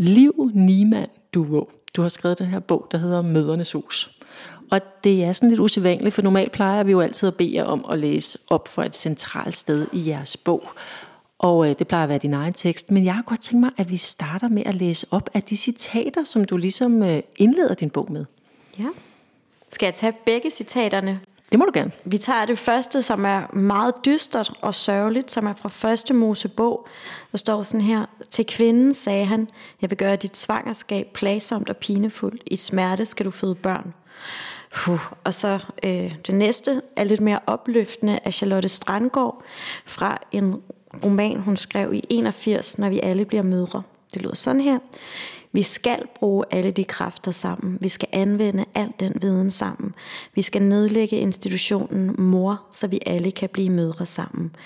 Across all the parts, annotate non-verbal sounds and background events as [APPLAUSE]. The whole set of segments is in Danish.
Liv Niemann Duo. Du har skrevet den her bog, der hedder Mødernes Hus. Og det er sådan lidt usædvanligt, for normalt plejer vi jo altid at bede jer om at læse op for et centralt sted i jeres bog. Og øh, det plejer at være din egen tekst. Men jeg har godt tænkt mig, at vi starter med at læse op af de citater, som du ligesom øh, indleder din bog med. Ja. Skal jeg tage begge citaterne? Det må du gerne. Vi tager det første, som er meget dystert og sørgeligt, som er fra første Mosebog. Der står sådan her, til kvinden sagde han, jeg vil gøre dit svangerskab plagsomt og pinefuldt. I smerte skal du føde børn. Puh. Og så øh, det næste er lidt mere opløftende af Charlotte Strandgaard fra en roman, hun skrev i 81, når vi alle bliver mødre. Det lyder sådan her. Vi skal bruge alle de kræfter sammen. Vi skal anvende al den viden sammen. Vi skal nedlægge institutionen mor, så vi alle kan blive mødre sammen.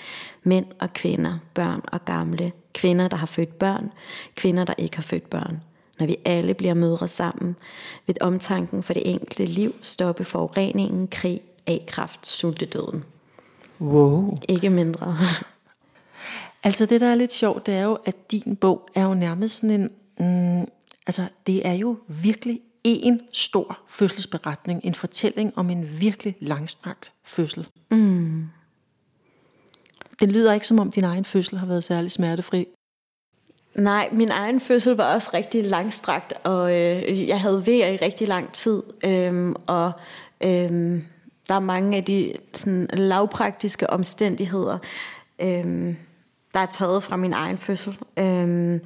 Mænd og kvinder, børn og gamle. Kvinder, der har født børn. Kvinder, der ikke har født børn. Når vi alle bliver mødre sammen, vil omtanken for det enkelte liv stoppe forureningen, krig, A-kraft, sultedøden. Wow. Ikke mindre. Altså det, der er lidt sjovt, det er jo, at din bog er jo nærmest sådan en... Mm, altså det er jo virkelig en stor fødselsberetning. En fortælling om en virkelig langstrakt fødsel. Mm. Det lyder ikke som om din egen fødsel har været særlig smertefri. Nej, min egen fødsel var også rigtig langstrakt, og øh, jeg havde vejr i rigtig lang tid. Øhm, og øhm, der er mange af de sådan, lavpraktiske omstændigheder, øhm, der er taget fra min egen fødsel. Øhm,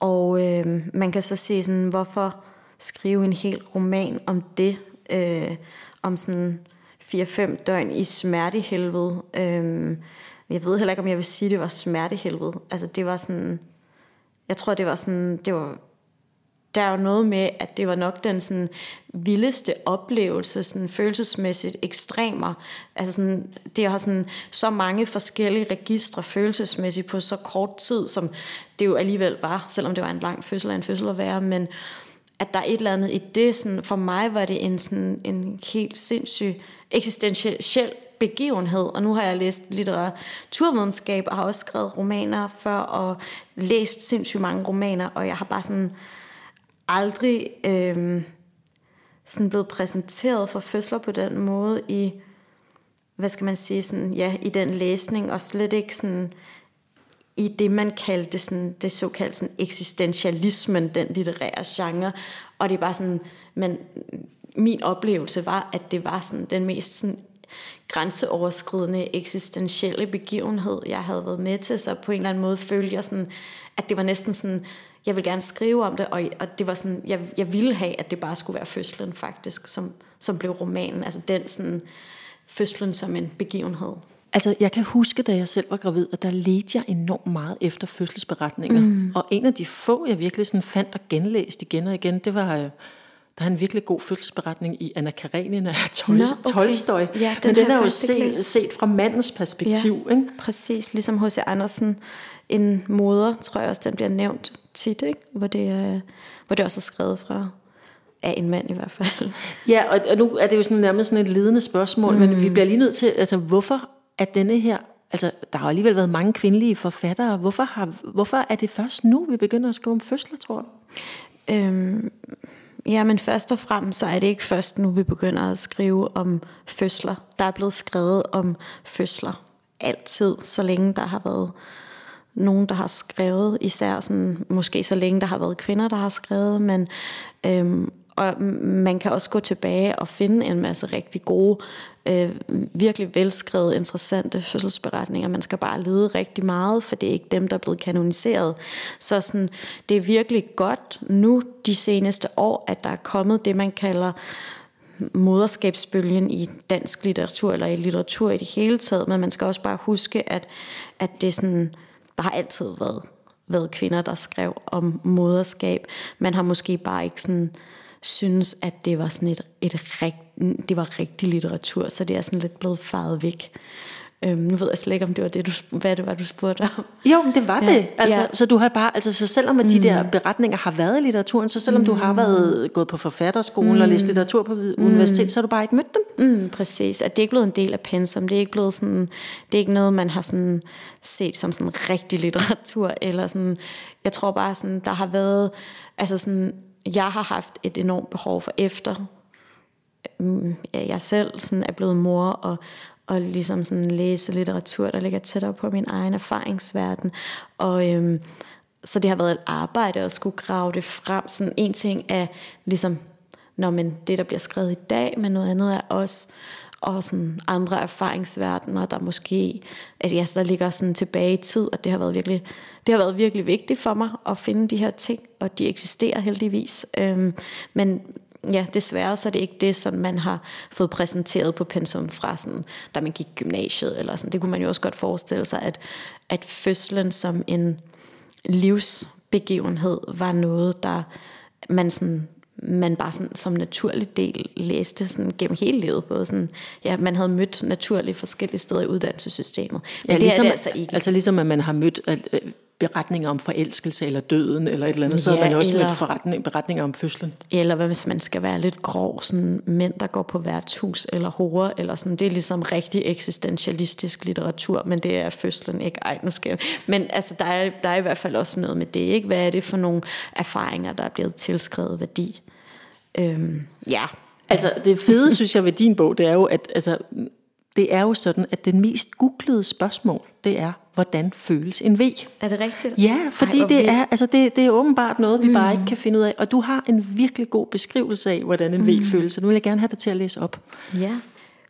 og øh, man kan så sige, sådan, hvorfor skrive en hel roman om det, øh, om sådan 4-5 døgn i smertehelvede. Øh, jeg ved heller ikke, om jeg vil sige, at det var smertehelvede. Altså det var sådan jeg tror, det var sådan, det var, der er jo noget med, at det var nok den sådan vildeste oplevelse, sådan følelsesmæssigt ekstremer. Altså sådan, det har sådan så mange forskellige registre følelsesmæssigt på så kort tid, som det jo alligevel var, selvom det var en lang fødsel af en fødsel at være, men at der er et eller andet i det, sådan, for mig var det en, sådan, en helt sindssyg eksistentiel begivenhed, og nu har jeg læst litteraturvidenskab og har også skrevet romaner før og læst sindssygt mange romaner, og jeg har bare sådan aldrig øh, sådan blevet præsenteret for fødsler på den måde i, hvad skal man sige, sådan, ja, i den læsning, og slet ikke sådan i det, man kaldte sådan, det såkaldte sådan eksistentialismen, den litterære genre. Og det er bare sådan, men min oplevelse var, at det var sådan den mest sådan grænseoverskridende eksistentielle begivenhed, jeg havde været med til, så på en eller anden måde følte jeg sådan, at det var næsten sådan, jeg vil gerne skrive om det, og, og det var sådan, jeg, jeg ville have, at det bare skulle være fødslen faktisk, som, som blev romanen, altså den sådan, fødslen som en begivenhed. Altså, jeg kan huske, da jeg selv var gravid, at der ledte jeg enormt meget efter fødselsberetninger. Mm. Og en af de få, jeg virkelig sådan fandt og genlæste igen og igen, det var øh, der er en virkelig god fødselsberetning i Anna Karenina af Tol- Nå, okay. Tolstoy. Ja, den Men den er jo set, set fra mandens perspektiv. Ja, ikke? Præcis, ligesom H.C. Andersen. En moder, tror jeg også, den bliver nævnt tit, ikke? Hvor, det, øh, hvor det også er skrevet fra af en mand i hvert fald. [LAUGHS] Ja, og, og nu er det jo sådan nærmest sådan et ledende spørgsmål, mm. men vi bliver lige nødt til, altså hvorfor er denne her Altså, der har alligevel været mange kvindelige forfattere. Hvorfor, har, hvorfor er det først nu, vi begynder at skrive om fødsler, tror du? Øhm, Ja, men først og fremmest så er det ikke først nu, vi begynder at skrive om fødsler. Der er blevet skrevet om fødsler altid, så længe der har været nogen, der har skrevet, især sådan, måske så længe der har været kvinder, der har skrevet, men øhm, og man kan også gå tilbage og finde en masse rigtig gode, øh, virkelig velskrevet, interessante fødselsberetninger. Man skal bare lede rigtig meget, for det er ikke dem, der er blevet kanoniseret. Så sådan, det er virkelig godt nu de seneste år, at der er kommet det, man kalder moderskabsbølgen i dansk litteratur, eller i litteratur i det hele taget, men man skal også bare huske, at, at det er sådan, der har altid været, været kvinder, der skrev om moderskab. Man har måske bare ikke sådan synes, at det var sådan et, et rigt, det var rigtig litteratur, så det er sådan lidt blevet faret væk. Øhm, nu ved jeg slet ikke, om det var det, du, hvad det var, du spurgte om. Jo, men det var ja. det. Altså, ja. Så du har bare, altså, så selvom at de mm. der beretninger har været i litteraturen, så selvom mm. du har mm. været gået på forfatterskolen mm. og læst litteratur på mm. universitet, så har du bare ikke mødt dem. Mm, præcis, at det er ikke blevet en del af pensum. Det er ikke blevet sådan, det er ikke noget, man har sådan set som sådan rigtig litteratur, [LAUGHS] eller sådan, jeg tror bare sådan, der har været, altså sådan, jeg har haft et enormt behov for efter, mm, jeg selv sådan er blevet mor, og, og ligesom sådan læse litteratur, der ligger tættere på min egen erfaringsverden. Og øhm, så det har været et arbejde at skulle grave det frem. Sådan en ting er ligesom, når man det, der bliver skrevet i dag, men noget andet er også og sådan andre erfaringsverdener, der måske, altså jeg der ligger sådan tilbage i tid, og det har været virkelig, det har været virkelig vigtigt for mig at finde de her ting, og de eksisterer heldigvis. Øhm, men ja, desværre så er det ikke det, som man har fået præsenteret på pensum fra, sådan, da man gik gymnasiet. Eller sådan. Det kunne man jo også godt forestille sig, at, at fødslen som en livsbegivenhed var noget, der man sådan man bare sådan, som naturlig del læste sådan gennem hele livet. Både sådan, ja, man havde mødt naturligt forskellige steder i uddannelsessystemet. Men ja, det ligesom, er det altså ikke. Altså ligesom at man har mødt øh, beretninger om forelskelse eller døden eller et eller andet, ja, så har man også eller, mødt forretning, beretninger om fødslen. Eller hvad hvis man skal være lidt grov, sådan mænd, der går på værtshus eller horer, eller sådan, det er ligesom rigtig eksistentialistisk litteratur, men det er fødslen ikke. Ej, nu skal jeg. Men altså, der er, der er i hvert fald også noget med det, ikke? Hvad er det for nogle erfaringer, der er blevet tilskrevet værdi? Øhm, ja. Altså, det fede, synes jeg, ved din bog, det er jo, at altså, det er jo sådan, at den mest googlede spørgsmål, det er, hvordan føles en V? Er det rigtigt? Ja, fordi Ej, det, er, altså det, det er åbenbart noget, vi mm. bare ikke kan finde ud af. Og du har en virkelig god beskrivelse af, hvordan en V mm. føles, så nu vil jeg gerne have dig til at læse op. Ja.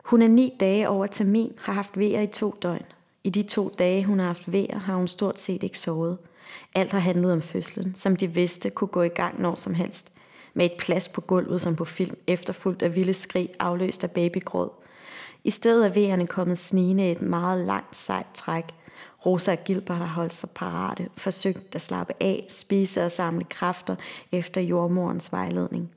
Hun er ni dage over termin, har haft V'er i to døgn. I de to dage, hun har haft V'er, har hun stort set ikke sovet. Alt har handlet om fødslen, som de vidste kunne gå i gang når som helst. Med et plads på gulvet som på film, efterfulgt af vilde skrig, afløst af babygråd. I stedet er vejerne kommet snigende et meget langt sejt træk. Rosa og Gilbert har holdt sig parate, forsøgt at slappe af, spise og samle kræfter efter jordmorens vejledning.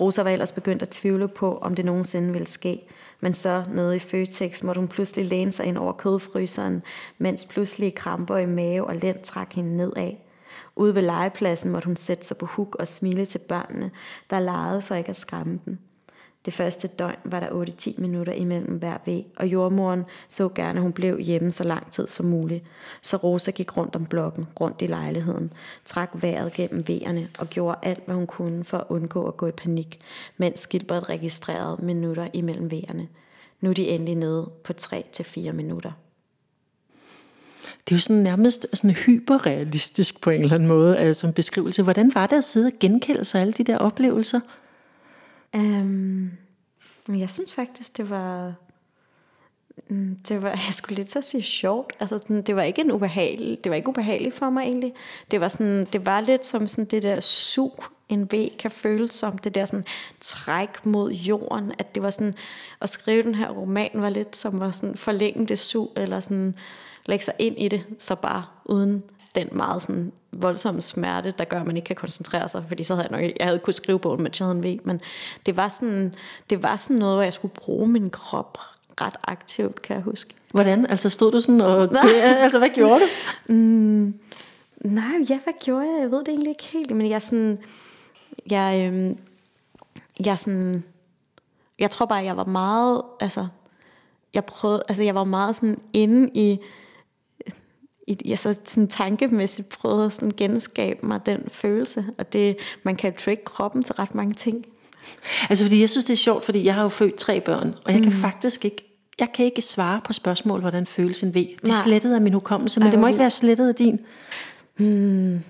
Rosa var ellers begyndt at tvivle på, om det nogensinde ville ske, men så nede i Føtex måtte hun pludselig læne sig ind over kødfryseren, mens pludselige kramper i mave og lænd trak hende nedad. Ude ved legepladsen måtte hun sætte sig på huk og smile til børnene, der legede for ikke at skræmme dem. Det første døgn var der 8-10 minutter imellem hver ved, og jordmoren så gerne, at hun blev hjemme så lang tid som muligt. Så Rosa gik rundt om blokken, rundt i lejligheden, trak vejret gennem vejerne og gjorde alt, hvad hun kunne for at undgå at gå i panik, mens Gilbert registrerede minutter imellem vejerne. Nu er de endelig nede på 3-4 minutter. Det er jo sådan nærmest sådan hyperrealistisk på en eller anden måde, altså en beskrivelse. Hvordan var det at sidde og genkælde sig alle de der oplevelser? Øhm, jeg synes faktisk, det var... Mm, det var, [LAUGHS] jeg skulle lidt så sige sjovt. Altså, det var ikke en ubehagelig, det var ikke ubehageligt for mig egentlig. Det var sådan, det var lidt som sådan det der sug, en V kan føles som. Det der sådan træk mod jorden. At det var sådan, at skrive den her roman var lidt som at sådan forlænge det sug, eller sådan lægge sig ind i det, så bare uden den meget sådan voldsomme smerte, der gør, at man ikke kan koncentrere sig, fordi så havde jeg nok, jeg havde kunnet skrive bogen, mens jeg havde en V, men det var, sådan, det var sådan noget, hvor jeg skulle bruge min krop ret aktivt, kan jeg huske. Hvordan? Altså stod du sådan og... [LAUGHS] altså, hvad gjorde du? mm, nej, ja, hvad gjorde jeg? Jeg ved det egentlig ikke helt, men jeg sådan... Jeg, øhm, jeg sådan... Jeg tror bare, jeg var meget... Altså, jeg prøvede... Altså, jeg var meget sådan inde i jeg så sådan tankemæssigt prøvede at sådan genskabe mig den følelse, og det, man kan trick kroppen til ret mange ting. Altså fordi jeg synes det er sjovt, fordi jeg har jo født tre børn, og jeg mm. kan faktisk ikke, jeg kan ikke svare på spørgsmål, hvordan føles en ved. Det er slettet af min hukommelse, men Ej, det må ikke være slettet af din. Hmm.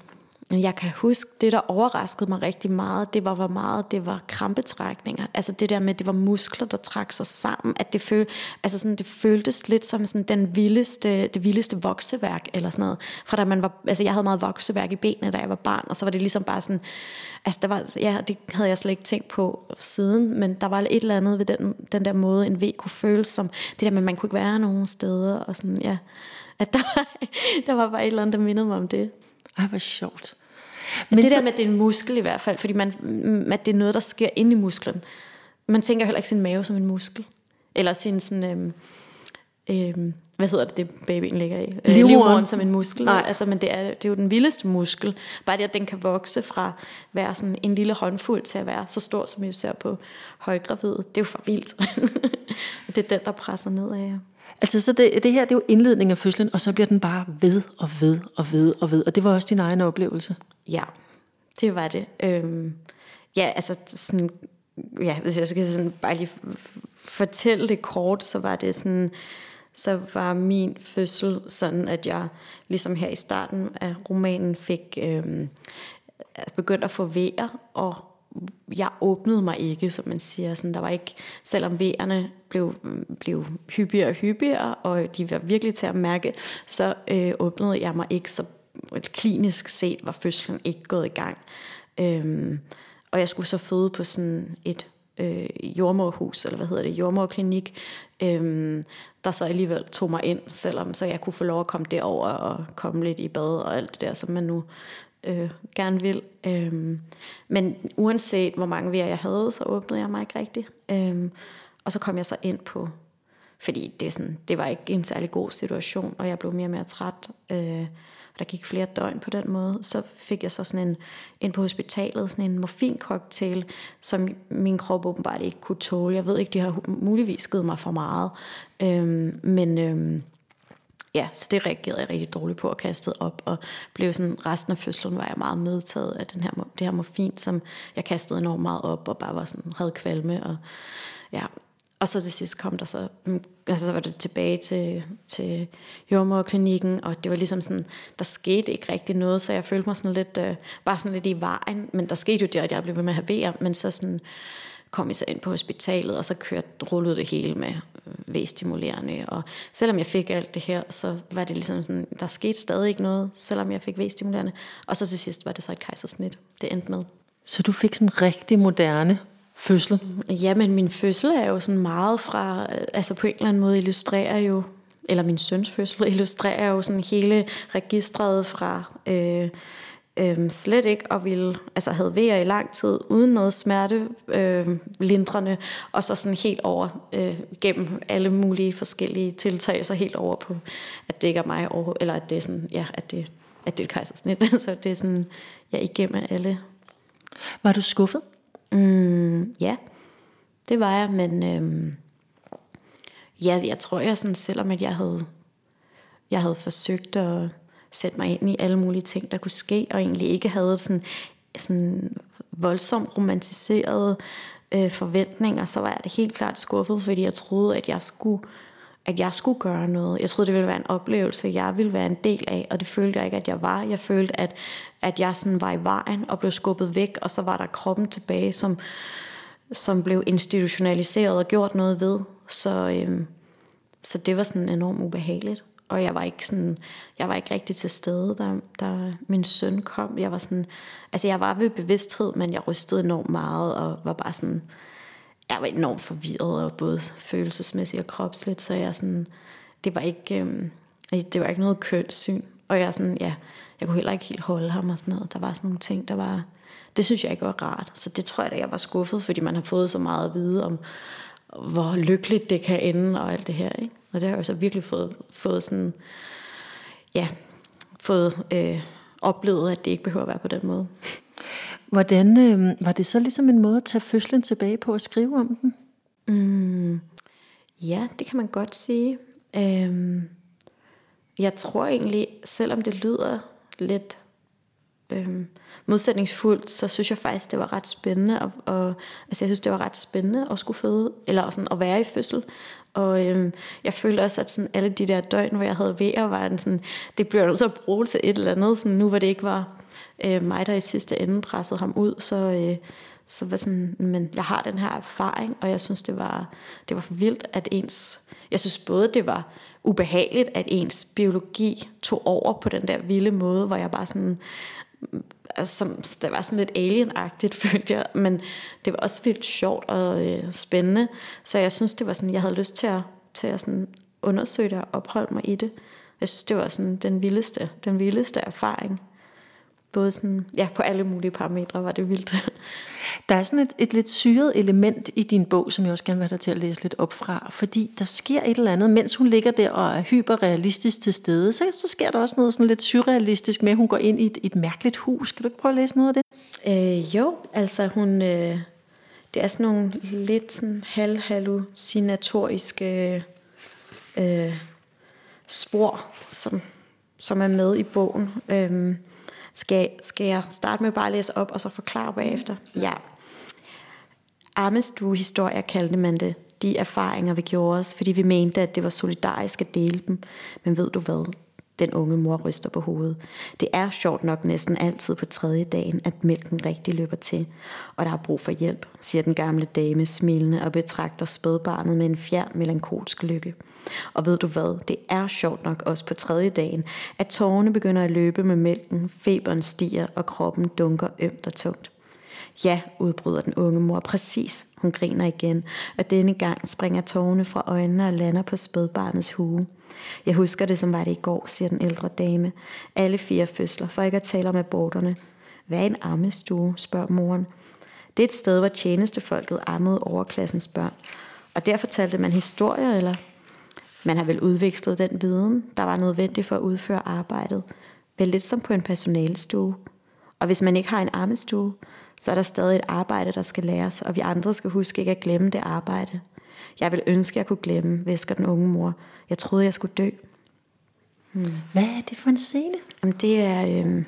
Jeg kan huske, det der overraskede mig rigtig meget, det var, hvor meget det var krampetrækninger. Altså det der med, det var muskler, der trak sig sammen. At det, føl, altså sådan, det føltes lidt som sådan den vildeste, det vildeste vokseværk, eller sådan noget. Fra da man var, altså jeg havde meget vokseværk i benene, da jeg var barn, og så var det ligesom bare sådan, altså der var, ja, det havde jeg slet ikke tænkt på siden, men der var et eller andet ved den, den der måde, en V kunne føles som, det der med, at man kunne ikke være nogen steder, og sådan, ja, at der var, [LAUGHS] der var bare et eller andet, der mindede mig om det. Ej, hvor sjovt. Men det så... der med, at det er en muskel i hvert fald, fordi man, at det er noget, der sker inde i musklen. Man tænker heller ikke sin mave som en muskel. Eller sin sådan, øhm, Øhm, hvad hedder det, det babyen ligger i? Øh, Livmoderen. Livmoderen som en muskel. Nej. Altså, men det er, det er jo den vildeste muskel. Bare det, at den kan vokse fra være sådan en lille håndfuld til at være så stor, som vi ser på højgravide. Det er jo for vildt. [LAUGHS] det er den, der presser ned af jer. Altså, så det, det her, det er jo indledningen af fødslen, og så bliver den bare ved og ved og ved og ved. Og det var også din egen oplevelse. Ja, det var det. Øhm, ja, altså sådan, ja, hvis jeg skal sådan bare lige fortælle det kort, så var det sådan, så var min fødsel sådan, at jeg ligesom her i starten af romanen fik øhm, begyndt at få vejer, og jeg åbnede mig ikke, som man siger. Sådan, der var ikke, selvom vejerne blev, blev hyppigere og hyppigere, og de var virkelig til at mærke, så øh, åbnede jeg mig ikke, så øh, klinisk set var fødslen ikke gået i gang. Øhm, og jeg skulle så føde på sådan et øh, jordmorhus, eller hvad hedder det, jordmorklinik, øhm, der så alligevel tog mig ind, selvom så jeg kunne få lov at komme derover og komme lidt i bad og alt det der, som man nu øh, gerne vil. Øhm, men uanset hvor mange vejer jeg havde, så åbnede jeg mig ikke rigtigt. Øhm, og så kom jeg så ind på, fordi det, er sådan, det var ikke en særlig god situation, og jeg blev mere og mere træt. Øh, og der gik flere døgn på den måde. Så fik jeg så sådan en, ind på hospitalet, sådan en morfincocktail, som min krop åbenbart ikke kunne tåle. Jeg ved ikke, de har muligvis givet mig for meget. Øhm, men øhm, ja, så det reagerede jeg rigtig dårligt på og kastede op, og blev sådan, resten af fødslen var jeg meget medtaget af den her, det her morfin, som jeg kastede enormt meget op, og bare var sådan, havde kvalme, og ja, og så til sidst kom der så, mm, altså så var det tilbage til, til jordmorklinikken, og det var ligesom sådan, der skete ikke rigtig noget, så jeg følte mig sådan lidt, øh, bare sådan lidt i vejen, men der skete jo det, at jeg blev ved med at have vejer, men så sådan, kom jeg så ind på hospitalet, og så kørte, rullede det hele med øh, V-stimulerende, og selvom jeg fik alt det her, så var det ligesom sådan, der skete stadig ikke noget, selvom jeg fik V-stimulerende, og så til sidst var det så et kejsersnit, det endte med. Så du fik sådan en rigtig moderne fødsel. Ja, men min fødsel er jo sådan meget fra, altså på en eller anden måde illustrerer jo, eller min søns fødsel illustrerer jo sådan hele registret fra øh, øh, slet ikke og ville, altså havde vejer i lang tid, uden noget smerte øh, lindrende, og så sådan helt over øh, gennem alle mulige forskellige tiltag, så helt over på, at det ikke er mig, over, eller at det er sådan, ja, at det, at det er et kejsersnit, [LAUGHS] så det er sådan, ja, igennem alle. Var du skuffet? Mm, ja, det var jeg, men øhm, ja, jeg tror jeg sådan, selvom at jeg havde, jeg havde forsøgt at sætte mig ind i alle mulige ting, der kunne ske, og egentlig ikke havde sådan, sådan voldsomt romantiserede øh, forventninger, så var jeg det helt klart skuffet, fordi jeg troede, at jeg skulle at jeg skulle gøre noget. Jeg troede, det ville være en oplevelse, jeg ville være en del af, og det følte jeg ikke, at jeg var. Jeg følte, at, at jeg sådan var i vejen og blev skubbet væk, og så var der kroppen tilbage, som, som blev institutionaliseret og gjort noget ved. Så, øhm, så det var sådan enormt ubehageligt. Og jeg var ikke sådan, jeg var ikke rigtig til stede, da, da min søn kom. Jeg var sådan, altså jeg var ved bevidsthed, men jeg rystede enormt meget og var bare sådan, jeg var enormt forvirret, og både følelsesmæssigt og kropsligt, så jeg sådan, det var ikke, øhm, det var ikke noget kønssyn. Og jeg sådan, ja, jeg kunne heller ikke helt holde ham og sådan noget. Der var sådan nogle ting, der var, det synes jeg ikke var rart. Så det tror jeg, da, jeg var skuffet, fordi man har fået så meget at vide om, hvor lykkeligt det kan ende og alt det her. Ikke? Og det har jeg så virkelig fået, fået sådan, ja, fået øh, oplevet, at det ikke behøver at være på den måde. Hvordan øh, var det så ligesom en måde at tage fødslen tilbage på og skrive om den? Mm, ja, det kan man godt sige. Øhm, jeg tror egentlig, selvom det lyder lidt øhm, modsætningsfuldt, så synes jeg faktisk, det var ret spændende. Og, og, altså jeg synes, det var ret spændende at skulle føde, eller sådan at være i fødsel. Og øhm, jeg følte også, at sådan alle de der døgn, hvor jeg havde vejr, var en sådan, det blev nødt til at bruge til et eller andet, sådan nu hvor det ikke var øh, mig, der i sidste ende pressede ham ud, så, øh, så var sådan, men jeg har den her erfaring, og jeg synes, det var, det var for vildt, at ens, jeg synes både, det var ubehageligt, at ens biologi tog over på den der vilde måde, hvor jeg bare sådan, altså, som, det var sådan lidt alien-agtigt, [LAUGHS] følte jeg, men det var også vildt sjovt og øh, spændende, så jeg synes, det var sådan, jeg havde lyst til at, til at sådan undersøge det og opholde mig i det. Jeg synes, det var sådan den vildeste, den vildeste erfaring både sådan, ja, på alle mulige parametre var det vildt. [LAUGHS] Der er sådan et, et lidt syret element i din bog, som jeg også gerne vil have dig til at læse lidt op fra, fordi der sker et eller andet, mens hun ligger der og er hyperrealistisk til stede, så, så sker der også noget sådan lidt surrealistisk med, at hun går ind i et, et mærkeligt hus. Kan du ikke prøve at læse noget af det? Øh, jo, altså hun, øh, det er sådan nogle lidt sådan halvhallucinatoriske øh, spor, som, som er med i bogen. Øh, skal, skal jeg starte med bare at læse op, og så forklare bagefter? Ja. Armestue-historier kaldte man det. De erfaringer, vi gjorde os, fordi vi mente, at det var solidarisk at dele dem. Men ved du hvad? Den unge mor ryster på hovedet. Det er sjovt nok næsten altid på tredje dagen, at mælken rigtig løber til. Og der er brug for hjælp, siger den gamle dame smilende og betragter spædbarnet med en fjern melankolsk lykke. Og ved du hvad, det er sjovt nok også på tredje dagen, at tårerne begynder at løbe med mælken, feberen stiger og kroppen dunker ømt og tungt. Ja, udbryder den unge mor, præcis. Hun griner igen, og denne gang springer tårerne fra øjnene og lander på spædbarnets hue. Jeg husker det, som var det i går, siger den ældre dame. Alle fire fødsler, for ikke at tale om aborterne. Hvad er en ammestue, spørger moren. Det er et sted, hvor tjenestefolket ammede overklassens børn. Og der fortalte man historier, eller man har vel udvekslet den viden, der var nødvendig for at udføre arbejdet. Vel lidt som på en personalestue. Og hvis man ikke har en armestue, så er der stadig et arbejde, der skal læres, og vi andre skal huske ikke at glemme det arbejde. Jeg vil ønske, at jeg kunne glemme, visker den unge mor. Jeg troede, jeg skulle dø. Hmm. Hvad er det for en scene? Jamen, det er... Øh,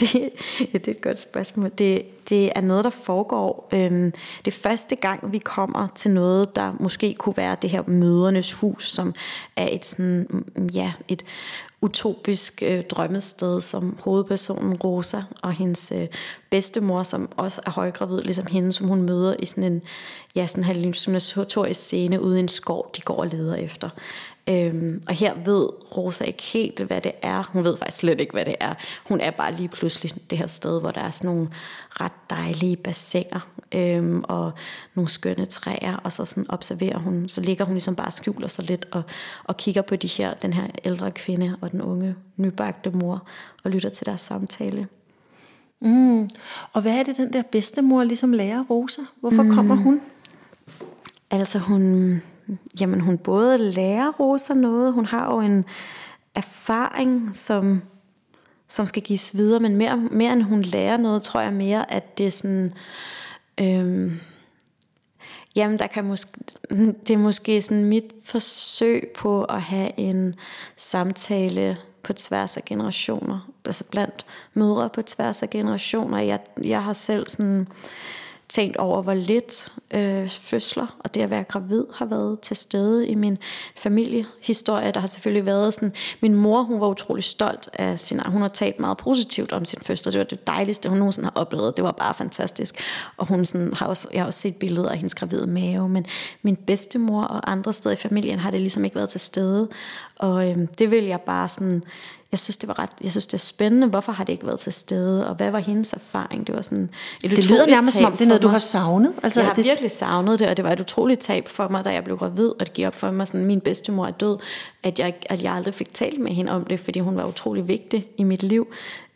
[LAUGHS] det, ja, det er et godt spørgsmål. Det, det er noget, der foregår. Øhm, det første gang, vi kommer til noget, der måske kunne være det her mødernes hus, som er et sådan, mm, ja, et utopisk øh, drømmested, som hovedpersonen Rosa og hendes øh, bedstemor, som også er højgravid, ligesom hende, som hun møder i sådan en ja, sådan hallucinatorisk scene ude i en skov, de går og leder efter. Øhm, og her ved Rosa ikke helt, hvad det er. Hun ved faktisk slet ikke, hvad det er. Hun er bare lige pludselig det her sted, hvor der er sådan nogle ret dejlige bassiner øhm, og nogle skønne træer, og så sådan observerer hun, så ligger hun ligesom bare og skjuler sig lidt og, og kigger på de her, den her ældre kvinde og den unge nybagte mor og lytter til deres samtale. Mm. Og hvad er det, den der bedstemor ligesom lærer Rosa? Hvorfor mm. kommer hun? Altså hun, jamen hun både lærer Rosa noget, hun har jo en erfaring, som, som skal gives videre, men mere, mere end hun lærer noget, tror jeg mere, at det er sådan, øhm, jamen der kan måske, [LAUGHS] det er måske sådan mit forsøg på at have en samtale på tværs af generationer, altså blandt mødre på tværs af generationer. Jeg, jeg har selv sådan tænkt over, hvor lidt øh, fødsler og det at være gravid har været til stede i min familiehistorie. Der har selvfølgelig været sådan, min mor hun var utrolig stolt af sin, hun har talt meget positivt om sin fødsel. Det var det dejligste, hun nogensinde har oplevet. Det var bare fantastisk. Og hun sådan, har også, jeg har også set billeder af hendes gravide mave, men min bedstemor og andre steder i familien har det ligesom ikke været til stede. Og øh, det vil jeg bare sådan, jeg synes, det var ret, jeg synes, det er spændende, hvorfor har det ikke været til stede, og hvad var hendes erfaring? Det var sådan et Det lyder nærmest som om, det er noget, du har savnet. Altså, jeg har det... virkelig savnet det, og det var et utroligt tab for mig, da jeg blev gravid, og det gik op for mig, sådan, min bedstemor er død, at jeg, at jeg aldrig fik talt med hende om det, fordi hun var utrolig vigtig i mit liv.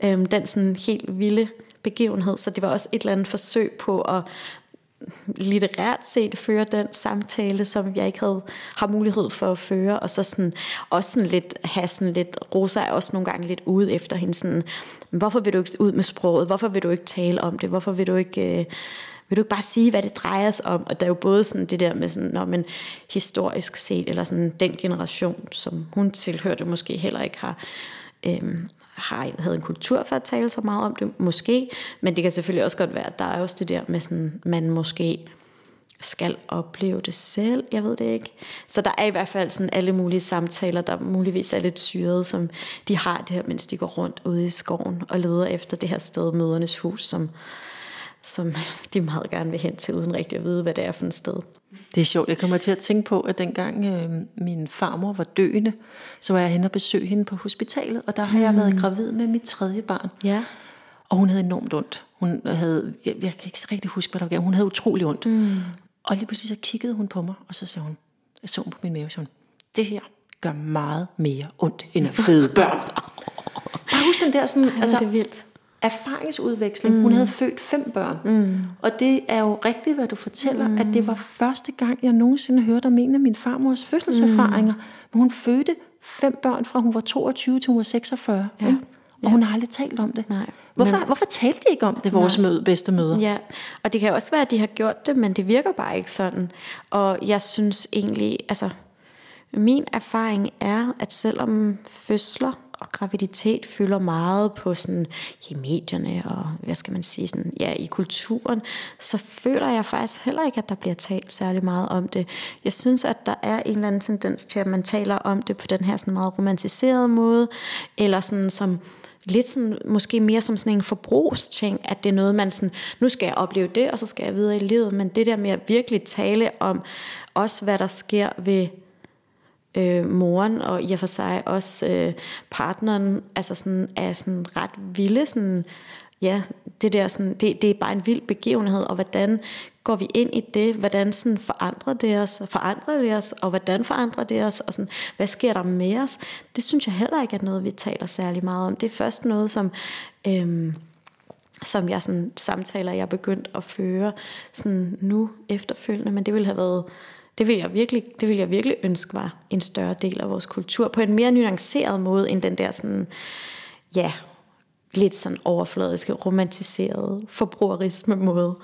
Øhm, den sådan helt vilde begivenhed, så det var også et eller andet forsøg på at litterært set føre den samtale, som jeg ikke havde har mulighed for at føre, og så sådan, også sådan lidt, have sådan lidt, Rosa er også nogle gange lidt ude efter hende, sådan, hvorfor vil du ikke ud med sproget, hvorfor vil du ikke tale om det, hvorfor vil du ikke, øh, vil du ikke bare sige, hvad det drejer sig om, og der er jo både sådan det der med sådan, når man historisk set, eller sådan den generation, som hun tilhørte, måske heller ikke har, øh, har havde en kultur for at tale så meget om det, måske, men det kan selvfølgelig også godt være, at der er også det der med sådan, man måske skal opleve det selv, jeg ved det ikke. Så der er i hvert fald sådan alle mulige samtaler, der muligvis er lidt syrede, som de har det her, mens de går rundt ude i skoven og leder efter det her sted, Mødernes Hus, som, som de meget gerne vil hen til, uden rigtig at vide, hvad det er for et sted. Det er sjovt. Jeg kommer til at tænke på, at dengang øh, min farmor var døende, så var jeg hen og besøge hende på hospitalet, og der har mm. jeg været gravid med mit tredje barn. Ja. Og hun havde enormt ondt. Hun havde, jeg, jeg kan ikke rigtig huske, hvad der var. Hun havde utrolig ondt. Mm. Og lige pludselig så kiggede hun på mig, og så sagde hun, jeg så hun på min mave, så hun, det her gør meget mere ondt, end at føde børn. [LAUGHS] Bare husk den der sådan, altså, det vildt erfaringsudveksling. Mm. Hun havde født fem børn. Mm. Og det er jo rigtigt, hvad du fortæller, mm. at det var første gang, jeg nogensinde hørte om en af min farmors fødselserfaringer. Mm. Men hun fødte fem børn fra hun var 22 til hun var 46. Ja. Ikke? Og ja. hun har aldrig talt om det. Nej. Hvorfor, men, hvorfor talte de ikke om det, vores møde, bedste møder? Ja, og det kan også være, at de har gjort det, men det virker bare ikke sådan. Og jeg synes egentlig, altså, min erfaring er, at selvom fødsler og graviditet fylder meget på sådan, i medierne og hvad skal man sige, sådan, ja, i kulturen, så føler jeg faktisk heller ikke, at der bliver talt særlig meget om det. Jeg synes, at der er en eller anden tendens til, at man taler om det på den her sådan meget romantiserede måde, eller sådan som lidt sådan, måske mere som sådan en forbrugsting, at det er noget, man sådan, nu skal jeg opleve det, og så skal jeg videre i livet, men det der med at virkelig tale om også, hvad der sker ved øh, moren, og i og for sig også øh, partneren, altså sådan, er sådan ret vilde, sådan, ja, det der sådan, det, det er bare en vild begivenhed, og hvordan går vi ind i det, hvordan sådan forandrer det os, forandrer det os, og hvordan forandrer det os, og sådan, hvad sker der med os, det synes jeg heller ikke er noget, vi taler særlig meget om. Det er først noget, som, Øh, som jeg sådan, samtaler, jeg er begyndt at føre sådan nu efterfølgende, men det ville have været det vil, jeg virkelig, det vil jeg virkelig ønske var en større del af vores kultur, på en mere nuanceret måde, end den der sådan, ja, lidt sådan overfladiske, romantiserede, forbrugerisme måde.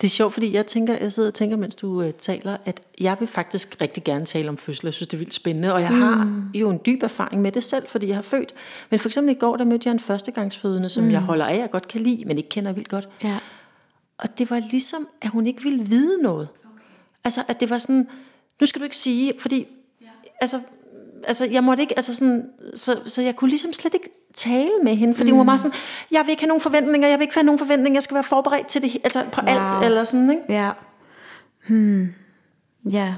Det er sjovt, fordi jeg tænker, jeg sidder og tænker, mens du uh, taler, at jeg vil faktisk rigtig gerne tale om fødsel. Jeg synes, det er vildt spændende, og jeg mm. har jo en dyb erfaring med det selv, fordi jeg har født. Men for eksempel i går, der mødte jeg en førstegangsfødende, som mm. jeg holder af og godt kan lide, men ikke kender vildt godt. Ja. Og det var ligesom, at hun ikke ville vide noget. Altså, at det var sådan, nu skal du ikke sige, fordi, ja. altså, altså, jeg måtte ikke, altså sådan, så, så jeg kunne ligesom slet ikke tale med hende, fordi mm. hun var meget sådan, jeg vil ikke have nogen forventninger, jeg vil ikke have nogen forventninger, jeg skal være forberedt til det, altså på wow. alt, eller sådan, ikke? Ja. Hmm. Ja.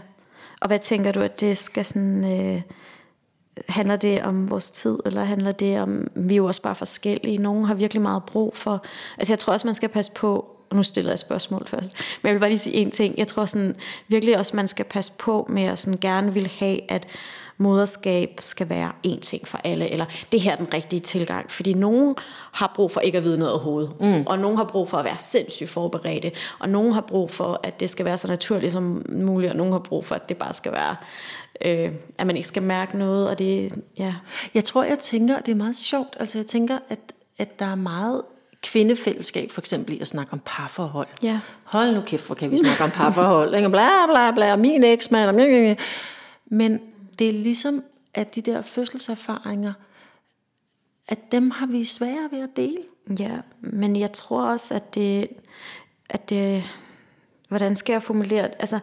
Og hvad tænker du, at det skal sådan, øh, handler det om vores tid, eller handler det om, vi er jo også bare forskellige, nogen har virkelig meget brug for, altså jeg tror også, man skal passe på, og nu stiller jeg spørgsmål først, men jeg vil bare lige sige en ting. Jeg tror sådan, virkelig også, man skal passe på med at sådan gerne vil have, at moderskab skal være én ting for alle, eller det her er den rigtige tilgang. Fordi nogen har brug for ikke at vide noget overhovedet, mm. og nogen har brug for at være sindssygt forberedte, og nogen har brug for, at det skal være så naturligt som muligt, og nogen har brug for, at det bare skal være øh, at man ikke skal mærke noget, og det, ja. Jeg tror, jeg tænker, det er meget sjovt, altså jeg tænker, at, at der er meget kvindefællesskab, for eksempel i at snakke om parforhold. Ja. Hold nu kæft, hvor kan vi snakke om parforhold. Ikke? Bla, bla, bla, min eksmand. Men det er ligesom, at de der fødselserfaringer, at dem har vi svære ved at dele. Ja, men jeg tror også, at det, at det hvordan skal jeg formulere det? Altså,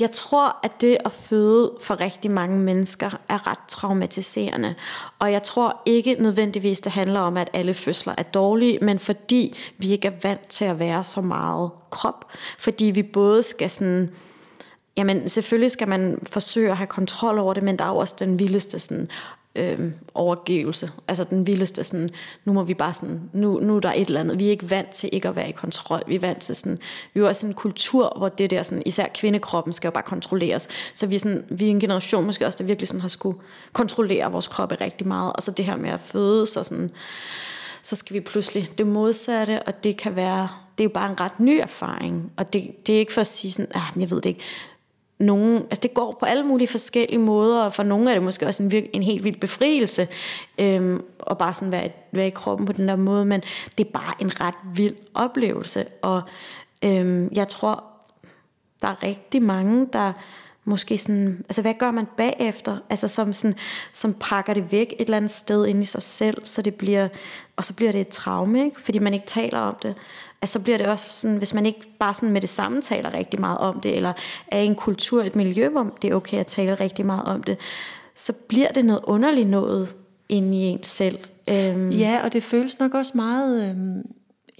jeg tror, at det at føde for rigtig mange mennesker er ret traumatiserende. Og jeg tror ikke nødvendigvis, det handler om, at alle fødsler er dårlige, men fordi vi ikke er vant til at være så meget krop. Fordi vi både skal sådan... Jamen, selvfølgelig skal man forsøge at have kontrol over det, men der er jo også den vildeste sådan, øh, overgivelse. Altså den vildeste sådan, nu må vi bare sådan, nu, nu er der et eller andet. Vi er ikke vant til ikke at være i kontrol. Vi er vant til sådan, vi er også en kultur, hvor det der sådan, især kvindekroppen skal jo bare kontrolleres. Så vi er, sådan, vi er en generation måske også, der virkelig sådan har skulle kontrollere vores kroppe rigtig meget. Og så det her med at føde, så sådan, så skal vi pludselig det modsatte, og det kan være, det er jo bare en ret ny erfaring, og det, det er ikke for at sige sådan, ah, jeg ved det ikke, nogen, altså det går på alle mulige forskellige måder, og for nogle er det måske også en, vir- en helt vild befrielse, øhm, og bare sådan være, være i kroppen på den der måde, men det er bare en ret vild oplevelse, og øhm, jeg tror, der er rigtig mange, der måske sådan, altså hvad gør man bagefter, altså som, sådan, som pakker det væk et eller andet sted ind i sig selv, så det bliver, og så bliver det et traume, ikke? fordi man ikke taler om det Altså, så bliver det også sådan, hvis man ikke bare sådan med det samme taler rigtig meget om det, eller er i en kultur, et miljø, hvor det er okay at tale rigtig meget om det, så bliver det noget underligt noget inde i ens selv. Øhm. Ja, og det føles nok også meget øhm,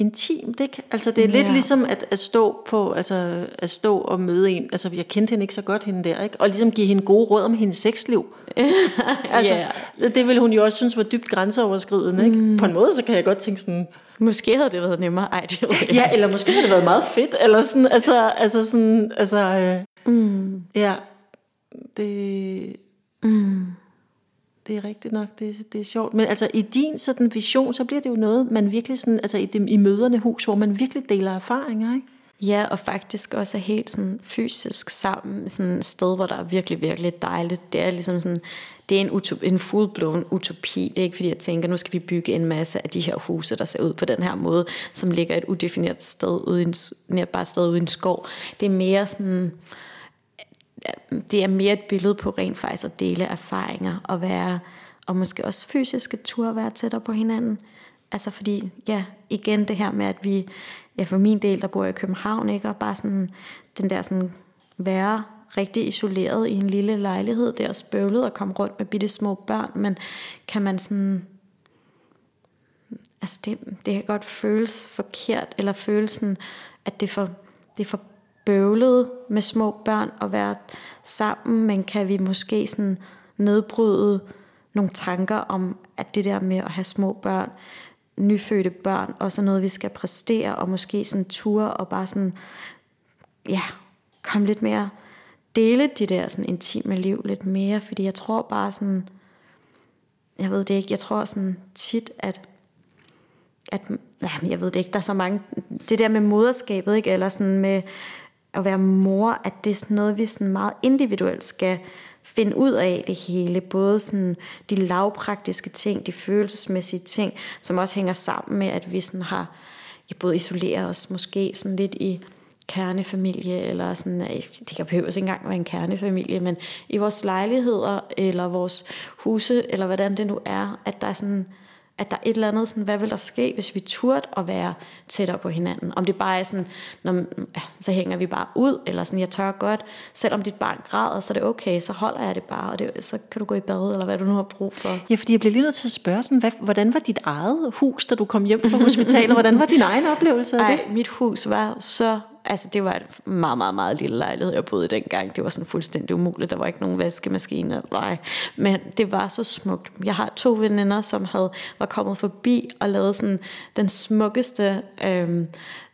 intimt, ikke? Altså det er ja. lidt ligesom at, at stå på, altså at stå og møde en, altså jeg kendte hende ikke så godt hende der, ikke? Og ligesom give hende gode råd om hendes sexliv. [LAUGHS] altså, yeah. det ville hun jo også synes var dybt grænseoverskridende, ikke? Mm. På en måde, så kan jeg godt tænke sådan, Måske havde det været nemmere. Ej, det var ja, eller måske havde det været meget fedt. Eller sådan, altså, altså sådan, altså, øh, mm. ja, det... Mm det er rigtigt nok, det, det er sjovt. Men altså i din sådan vision, så bliver det jo noget, man virkelig sådan, altså i, dem, i møderne hus, hvor man virkelig deler erfaringer, ikke? Ja, og faktisk også er helt sådan fysisk sammen, sådan et sted, hvor der er virkelig, virkelig dejligt. Det er ligesom sådan, det er en, utop, en fuldblåen utopi. Det er ikke fordi, jeg tænker, nu skal vi bygge en masse af de her huse, der ser ud på den her måde, som ligger et udefineret sted uden, bare sted uden skov. Det er mere sådan, det er mere et billede på rent faktisk at dele erfaringer og være, og måske også fysiske ture være tættere på hinanden. Altså fordi, ja, igen det her med, at vi, ja for min del, der bor jeg i København, ikke, og bare sådan, den der sådan, være rigtig isoleret i en lille lejlighed, der er og bøvlet komme rundt med bitte små børn, men kan man sådan, altså det, det kan godt føles forkert, eller følelsen, at det er for, det er for bøvlet med små børn at være sammen, men kan vi måske sådan nedbryde nogle tanker om, at det der med at have små børn, nyfødte børn, og så noget, vi skal præstere, og måske sådan ture, og bare sådan, ja, komme lidt mere, dele de der sådan intime liv lidt mere, fordi jeg tror bare sådan, jeg ved det ikke, jeg tror sådan tit, at at, ja, jeg ved det ikke, der er så mange, det der med moderskabet, ikke, eller sådan med, at være mor, at det er sådan noget, vi sådan meget individuelt skal finde ud af det hele. Både sådan de lavpraktiske ting, de følelsesmæssige ting, som også hænger sammen med, at vi sådan har ja, både isoleret os måske sådan lidt i kernefamilie, eller sådan, det kan behøves ikke engang være en kernefamilie, men i vores lejligheder, eller vores huse, eller hvordan det nu er, at der er sådan, at der er et eller andet sådan, hvad vil der ske, hvis vi turde at være tættere på hinanden? Om det bare er sådan, når, så hænger vi bare ud, eller sådan, jeg tør godt, selvom dit barn græder, så er det okay, så holder jeg det bare, og det, så kan du gå i bad, eller hvad du nu har brug for. Ja, fordi jeg bliver lige nødt til at spørge, sådan, hvad, hvordan var dit eget hus, da du kom hjem fra hospitalet? hvordan var din egen oplevelse af det? Ej, mit hus var så altså det var et meget, meget, meget lille lejlighed, jeg boede i dengang. Det var sådan fuldstændig umuligt. Der var ikke nogen vaskemaskine. Nej. Men det var så smukt. Jeg har to veninder, som havde, var kommet forbi og lavet sådan den smukkeste øhm,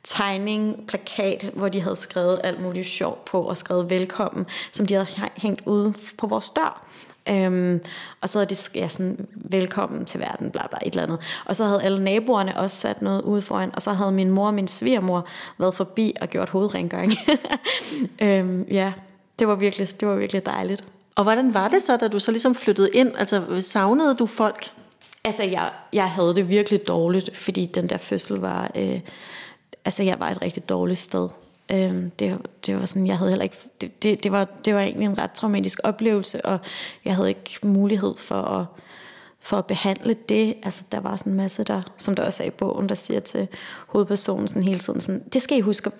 tegning, plakat, hvor de havde skrevet alt muligt sjov på og skrevet velkommen, som de havde hængt ude på vores dør. Øhm, og så havde de ja, sådan, velkommen til verden, bla bla, et eller andet. Og så havde alle naboerne også sat noget ude foran, og så havde min mor og min svigermor været forbi og gjort hovedrengøring. [LAUGHS] øhm, ja, det var, virkelig, det var virkelig dejligt. Og hvordan var det så, da du så ligesom flyttede ind? Altså, savnede du folk? Altså, jeg, jeg havde det virkelig dårligt, fordi den der fødsel var... Øh, altså, jeg var et rigtig dårligt sted. Øhm, det, det var sådan, jeg havde heller ikke, det, det, det, var, det var egentlig en ret traumatisk oplevelse, og jeg havde ikke mulighed for at, for at behandle det. Altså, der var sådan en masse, der, som der også er i bogen, der siger til hovedpersonen sådan hele tiden, sådan, det skal I huske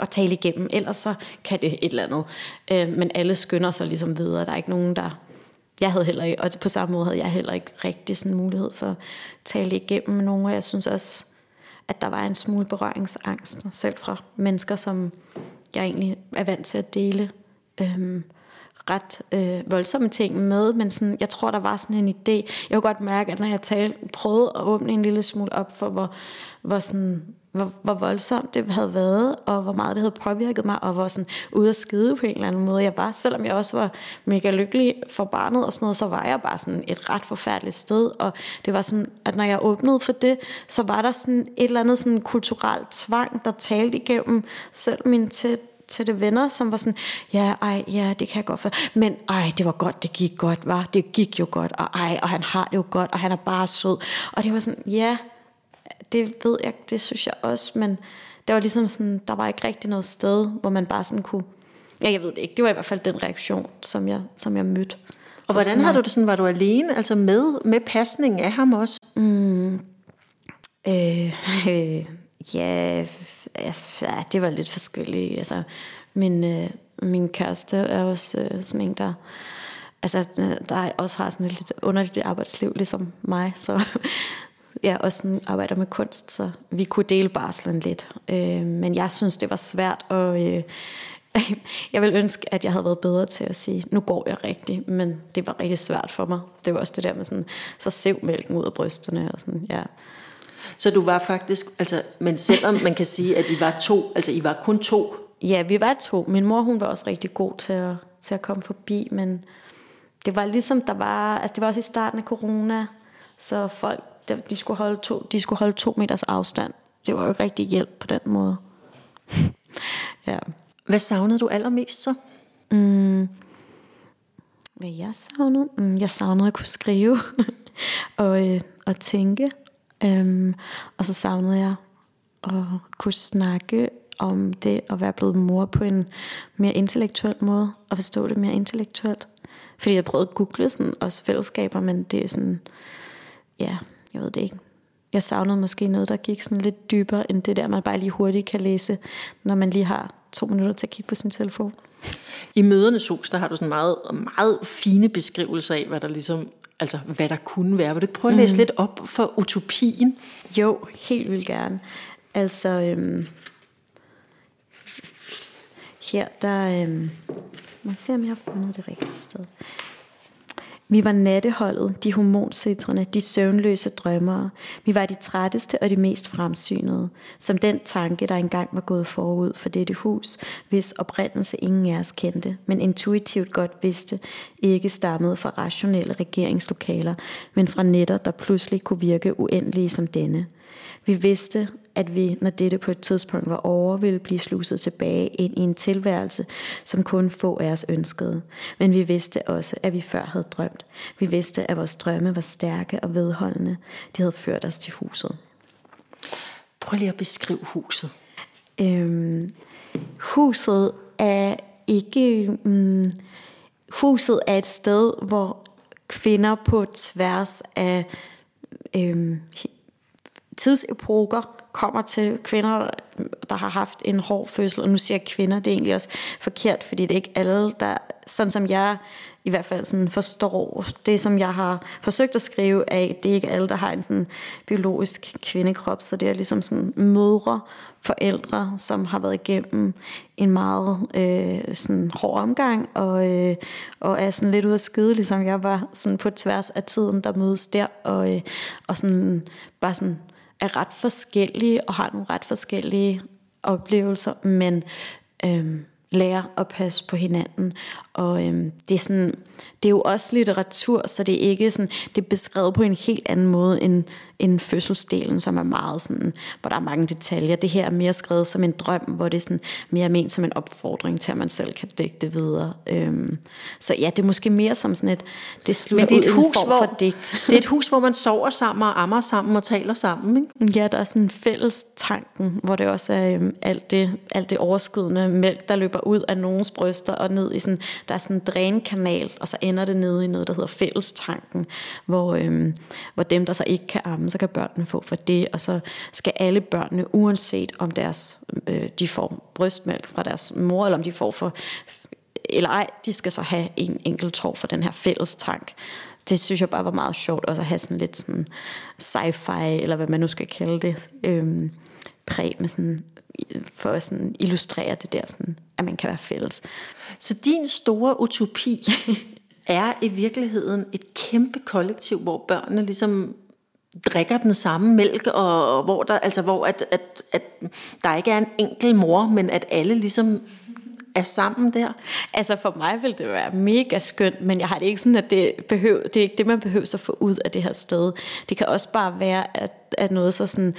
at tale igennem, ellers så kan det et eller andet. Øhm, men alle skynder sig ligesom videre, der er ikke nogen, der jeg havde heller ikke, og på samme måde havde jeg heller ikke rigtig sådan mulighed for at tale igennem med nogen, og jeg synes også, at der var en smule berøringsangst, selv fra mennesker, som jeg egentlig er vant til at dele øhm, ret øh, voldsomme ting med, men sådan, jeg tror, der var sådan en idé. Jeg kunne godt mærke, at når jeg talte, prøvede at åbne en lille smule op for, hvor, hvor sådan hvor, hvor voldsomt det havde været, og hvor meget det havde påvirket mig, og hvor sådan ude at skide på en eller anden måde jeg var. Selvom jeg også var mega lykkelig for barnet og sådan noget, så var jeg bare sådan et ret forfærdeligt sted, og det var sådan, at når jeg åbnede for det, så var der sådan et eller andet sådan kulturelt tvang, der talte igennem selv min tæt til det venner, som var sådan, ja, ej, ja, det kan jeg godt for. Men ej, det var godt, det gik godt, var. Det gik jo godt, og ej, og han har det jo godt, og han er bare sød. Og det var sådan, ja, det ved jeg, det synes jeg også, men det var ligesom sådan, der var ikke rigtig noget sted, hvor man bare sådan kunne, ja, jeg ved det ikke, det var i hvert fald den reaktion, som jeg, som jeg mødte. Og hvordan har du det sådan, var du alene, altså med, med pasningen af ham også? Mm, øh, øh, [LAUGHS] ja, ja, det var lidt forskelligt, altså, min, øh, min kæreste er også øh, sådan en, der, altså, der også har sådan et lidt underligt arbejdsliv, ligesom mig, så, jeg også sådan arbejder med kunst, så vi kunne dele barslen lidt. Øh, men jeg synes, det var svært, og øh, [LAUGHS] jeg vil ønske, at jeg havde været bedre til at sige, nu går jeg rigtigt, men det var rigtig svært for mig. Det var også det der med sådan, så sev mælken ud af brysterne og sådan, ja. Så du var faktisk, altså, men selvom man kan sige, at I var to, altså I var kun to? Ja, vi var to. Min mor, hun var også rigtig god til at, til at komme forbi, men det var ligesom, der var, altså det var også i starten af corona, så folk, de skulle holde to, de skulle holde to meters afstand. Det var jo ikke rigtig hjælp på den måde. [LAUGHS] ja. Hvad savnede du allermest så? Mm, hvad jeg savnede? Mm, jeg savnede at kunne skrive [LAUGHS] og, øh, og tænke. Um, og så savnede jeg at kunne snakke om det at være blevet mor på en mere intellektuel måde, og forstå det mere intellektuelt. Fordi jeg prøvede at google sådan også fællesskaber, men det er sådan, ja, jeg ved det ikke. Jeg savnede måske noget, der gik sådan lidt dybere, end det der, man bare lige hurtigt kan læse, når man lige har to minutter til at kigge på sin telefon. I mødernes hus, der har du sådan meget, meget fine beskrivelser af, hvad der ligesom, altså hvad der kunne være. Vil du ikke prøve at læse mm. lidt op for utopien? Jo, helt vildt gerne. Altså, øhm, her der, øhm, må se om jeg har fundet det rigtige sted. Vi var natteholdet, de hormonsitrende, de søvnløse drømmere. Vi var de trætteste og de mest fremsynede, som den tanke, der engang var gået forud for dette hus, hvis oprindelse ingen af os kendte, men intuitivt godt vidste, ikke stammede fra rationelle regeringslokaler, men fra netter, der pludselig kunne virke uendelige som denne. Vi vidste, at vi, når dette på et tidspunkt var over, ville blive sluset tilbage ind i en tilværelse, som kun få af os ønskede. Men vi vidste også, at vi før havde drømt. Vi vidste, at vores drømme var stærke og vedholdende. De havde ført os til huset. Prøv lige at beskrive huset. Øhm, huset er ikke... Um, huset er et sted, hvor kvinder på tværs af øhm, tidsepoker kommer til kvinder, der har haft en hård fødsel, og nu siger jeg kvinder, det er egentlig også forkert, fordi det er ikke alle, der, sådan som jeg i hvert fald sådan forstår det, som jeg har forsøgt at skrive af, det er ikke alle, der har en sådan biologisk kvindekrop, så det er ligesom sådan mødre, forældre, som har været igennem en meget øh, sådan hård omgang, og, øh, og er sådan lidt ude af skide, ligesom jeg var sådan på tværs af tiden, der mødes der, og, øh, og sådan bare sådan er ret forskellige og har nogle ret forskellige oplevelser, men øhm, lærer at passe på hinanden. Og øhm, det, er sådan, det er jo også litteratur, så det er ikke sådan, det er beskrevet på en helt anden måde end end fødselsdelen, som er meget sådan, hvor der er mange detaljer. Det her er mere skrevet som en drøm, hvor det er sådan mere ment som en opfordring til, at man selv kan dække det videre. Øhm, så ja, det er måske mere som sådan et, det slutter Men det er et hus, hvor, for digt. Det er et hus, hvor man sover sammen og ammer sammen og taler sammen, ikke? Ja, der er sådan en fælles tanken, hvor det også er øhm, alt, det, alt det overskydende mælk, der løber ud af nogens bryster og ned i sådan, der er sådan en drænkanal, og så ender det nede i noget, der hedder fællestanken, hvor, øhm, hvor dem, der så ikke kan amme, så kan børnene få for det, og så skal alle børnene, uanset om deres, øh, de får brystmælk fra deres mor, eller om de får for, eller ej, de skal så have en enkelt tår for den her fælles tank. Det synes jeg bare var meget sjovt, også at have sådan lidt sådan sci-fi, eller hvad man nu skal kalde det, øhm, præg med sådan for at sådan illustrere det der, sådan, at man kan være fælles. Så din store utopi [LAUGHS] er i virkeligheden et kæmpe kollektiv, hvor børnene ligesom drikker den samme mælk, og, og hvor, der, altså, hvor at, at, at der ikke er en enkelt mor, men at alle ligesom er sammen der? Altså for mig vil det være mega skønt, men jeg har det ikke sådan, at det, behøver, det er ikke det, man behøver at få ud af det her sted. Det kan også bare være, at, at noget så sådan,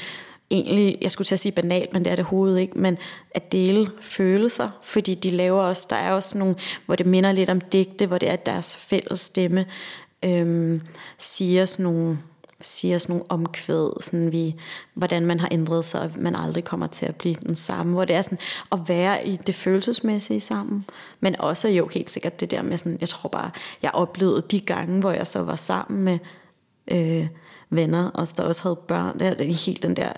egentlig, jeg skulle til at sige banalt, men det er det hovedet ikke, men at dele følelser, fordi de laver også, der er også nogle, hvor det minder lidt om digte, hvor det er at deres fælles stemme, øhm, siger sådan nogle siger sådan nogle omkvæd, sådan vi, hvordan man har ændret sig, og man aldrig kommer til at blive den samme, hvor det er sådan at være i det følelsesmæssige sammen, men også jo helt sikkert det der med sådan, jeg tror bare, jeg oplevede de gange, hvor jeg så var sammen med øh, venner, og der også havde børn, der, helt den der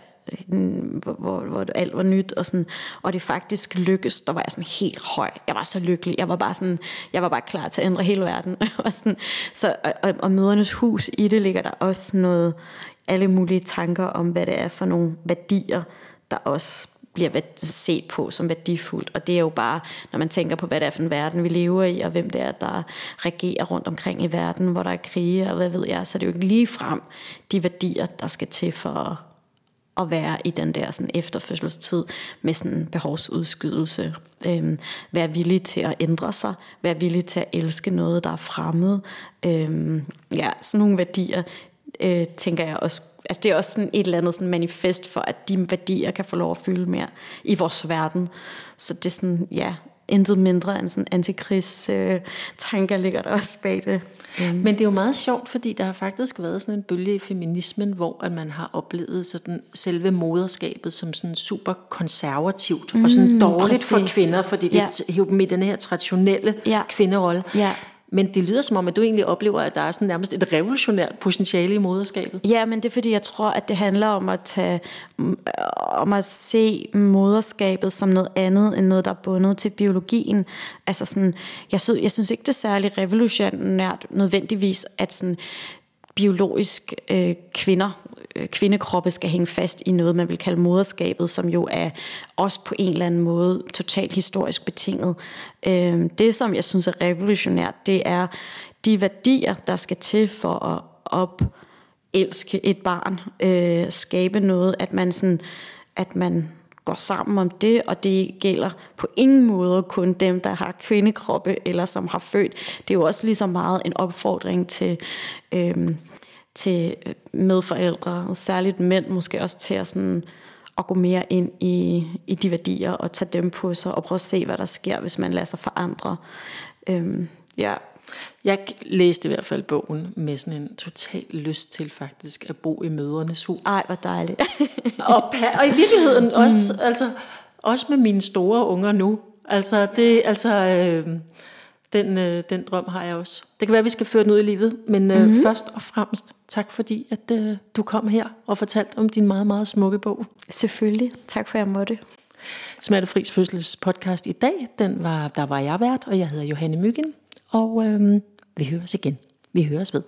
hvor, hvor, hvor alt var nyt, og, sådan, og det faktisk lykkedes, der var jeg sådan helt høj. Jeg var så lykkelig. Jeg var bare, sådan, jeg var bare klar til at ændre hele verden. [LAUGHS] og, sådan, så, og, og mødernes hus, i det ligger der også noget, alle mulige tanker om, hvad det er for nogle værdier, der også bliver set på som værdifuldt. Og det er jo bare, når man tænker på, hvad det er for en verden, vi lever i, og hvem det er, der regerer rundt omkring i verden, hvor der er krige, og hvad ved jeg, så det er jo ikke lige frem de værdier, der skal til for at være i den der sådan efterfødselstid med sådan behovsudskydelse. Øhm, være villig til at ændre sig. Være villig til at elske noget, der er fremmed. Øhm, ja, sådan nogle værdier, øh, tænker jeg også altså det er også sådan et eller andet sådan manifest for, at de værdier kan få lov at fylde mere i vores verden. Så det er sådan, ja, intet mindre end sådan antikrigs øh, tanker ligger der også bag det. Mm. Men det er jo meget sjovt, fordi der har faktisk været sådan en bølge i feminismen, hvor at man har oplevet sådan selve moderskabet som sådan super konservativt mm, og sådan dårligt præcis. for kvinder, fordi det ja. hiver dem i den her traditionelle ja. kvinderolle. Ja. Men det lyder som om, at du egentlig oplever, at der er sådan nærmest et revolutionært potentiale i moderskabet. Ja, men det er fordi, jeg tror, at det handler om at, tage, mm, om at se moderskabet som noget andet, end noget, der er bundet til biologien. Altså sådan, jeg, synes, jeg synes ikke, det er særlig revolutionært nødvendigvis, at sådan, biologisk øh, kvinder Øh, kvindekroppe skal hænge fast i noget, man vil kalde moderskabet, som jo er også på en eller anden måde totalt historisk betinget. Øh, det, som jeg synes er revolutionært, det er de værdier, der skal til for at op elske et barn, øh, skabe noget, at man sådan, at man går sammen om det, og det gælder på ingen måde kun dem, der har kvindekroppe eller som har født. Det er jo også lige så meget en opfordring til øh, til øh, medforældre, og særligt mænd måske også til at, sådan, at gå mere ind i, i de værdier og tage dem på sig og prøve at se, hvad der sker, hvis man lader sig forandre. Øhm, ja. Jeg læste i hvert fald bogen med sådan en total lyst til faktisk at bo i mødernes hus. Ej, hvor dejligt. [LAUGHS] og, og i virkeligheden mm. også, altså, også med mine store unger nu. Altså, det, altså, øh, den, øh, den drøm har jeg også. Det kan være, at vi skal føre den ud i livet, men øh, mm-hmm. først og fremmest tak fordi, at øh, du kom her og fortalte om din meget, meget smukke bog. Selvfølgelig. Tak for, at jeg måtte. Smertefris fødsels podcast i dag, den var, der var jeg vært, og jeg hedder Johanne Myggen, og øh, vi høres igen. Vi høres ved.